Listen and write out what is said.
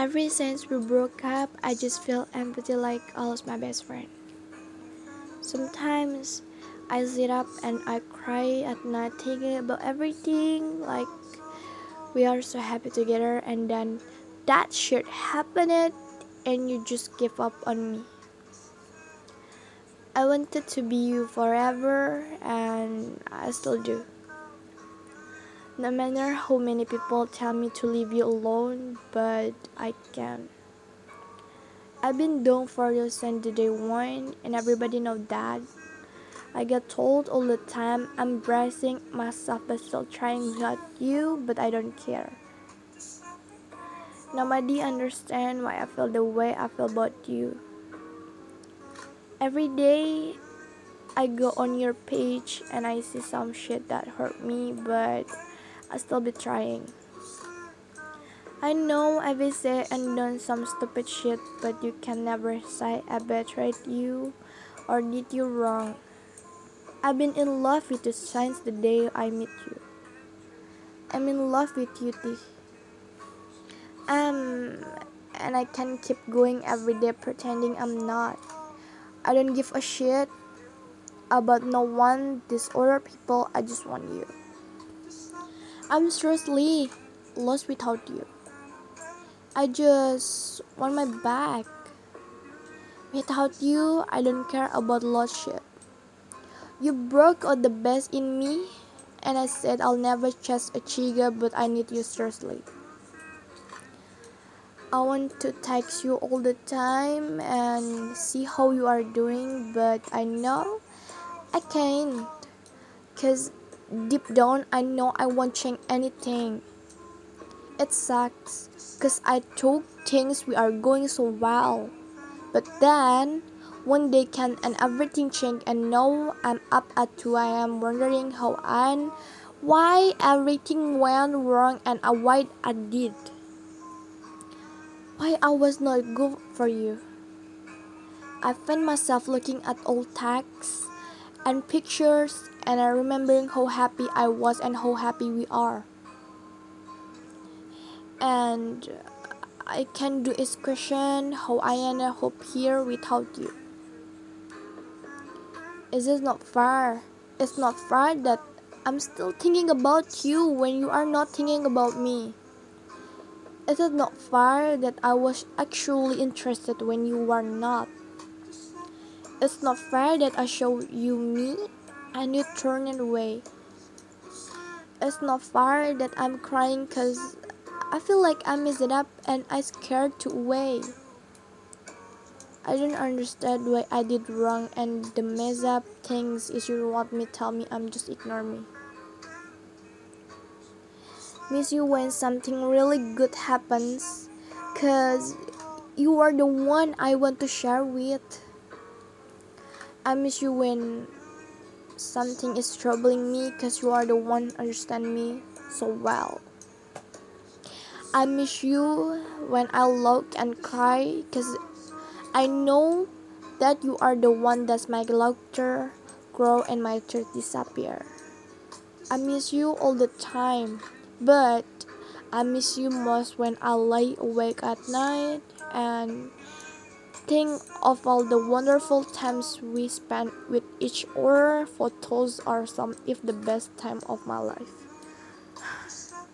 Ever since we broke up, I just feel empty like I lost my best friend. Sometimes I sit up and I cry at night thinking about everything like we are so happy together and then that shit happened and you just give up on me. I wanted to be you forever and I still do. No matter how many people tell me to leave you alone, but I can't. I've been down for you since the day one, and everybody know that. I get told all the time I'm bracing myself but still trying to without you, but I don't care. Nobody understand why I feel the way I feel about you. Every day I go on your page and I see some shit that hurt me, but I still be trying. I know I've said and done some stupid shit, but you can never say I betrayed you or did you wrong. I've been in love with you since the day I met you. I'm in love with you, T. Um, and I can keep going every day pretending I'm not. I don't give a shit about no one, these other people. I just want you. I'm seriously lost without you. I just want my back. Without you, I don't care about lost shit. You broke out the best in me, and I said I'll never chase a chica, but I need you seriously. I want to text you all the time and see how you are doing, but I know I can't. Cause deep down I know I won't change anything. It sucks because I thought things we are going so well. But then one day can and everything change and now I'm up at 2 am wondering how and why everything went wrong and why I did. Why I was not good for you. I find myself looking at old texts and pictures and I remembering how happy I was and how happy we are. And I can do is question how I end up here without you. Is it not fair? It's not fair that I'm still thinking about you when you are not thinking about me. Is it not fair that I was actually interested when you were not? It's not fair that I show you me and you turn it away. It's not fair that I'm crying cause I feel like I messed it up and I scared to away. I don't understand why I did wrong and the mess up things is you want me tell me I'm just ignore me. Miss you when something really good happens cause you are the one I want to share with. I miss you when something is troubling me because you are the one understand me so well. I miss you when I look and cry because I know that you are the one that's my laughter grow and my tears disappear. I miss you all the time, but I miss you most when I lay awake at night and think of all the wonderful times we spent with each other. Photos are some if the best time of my life.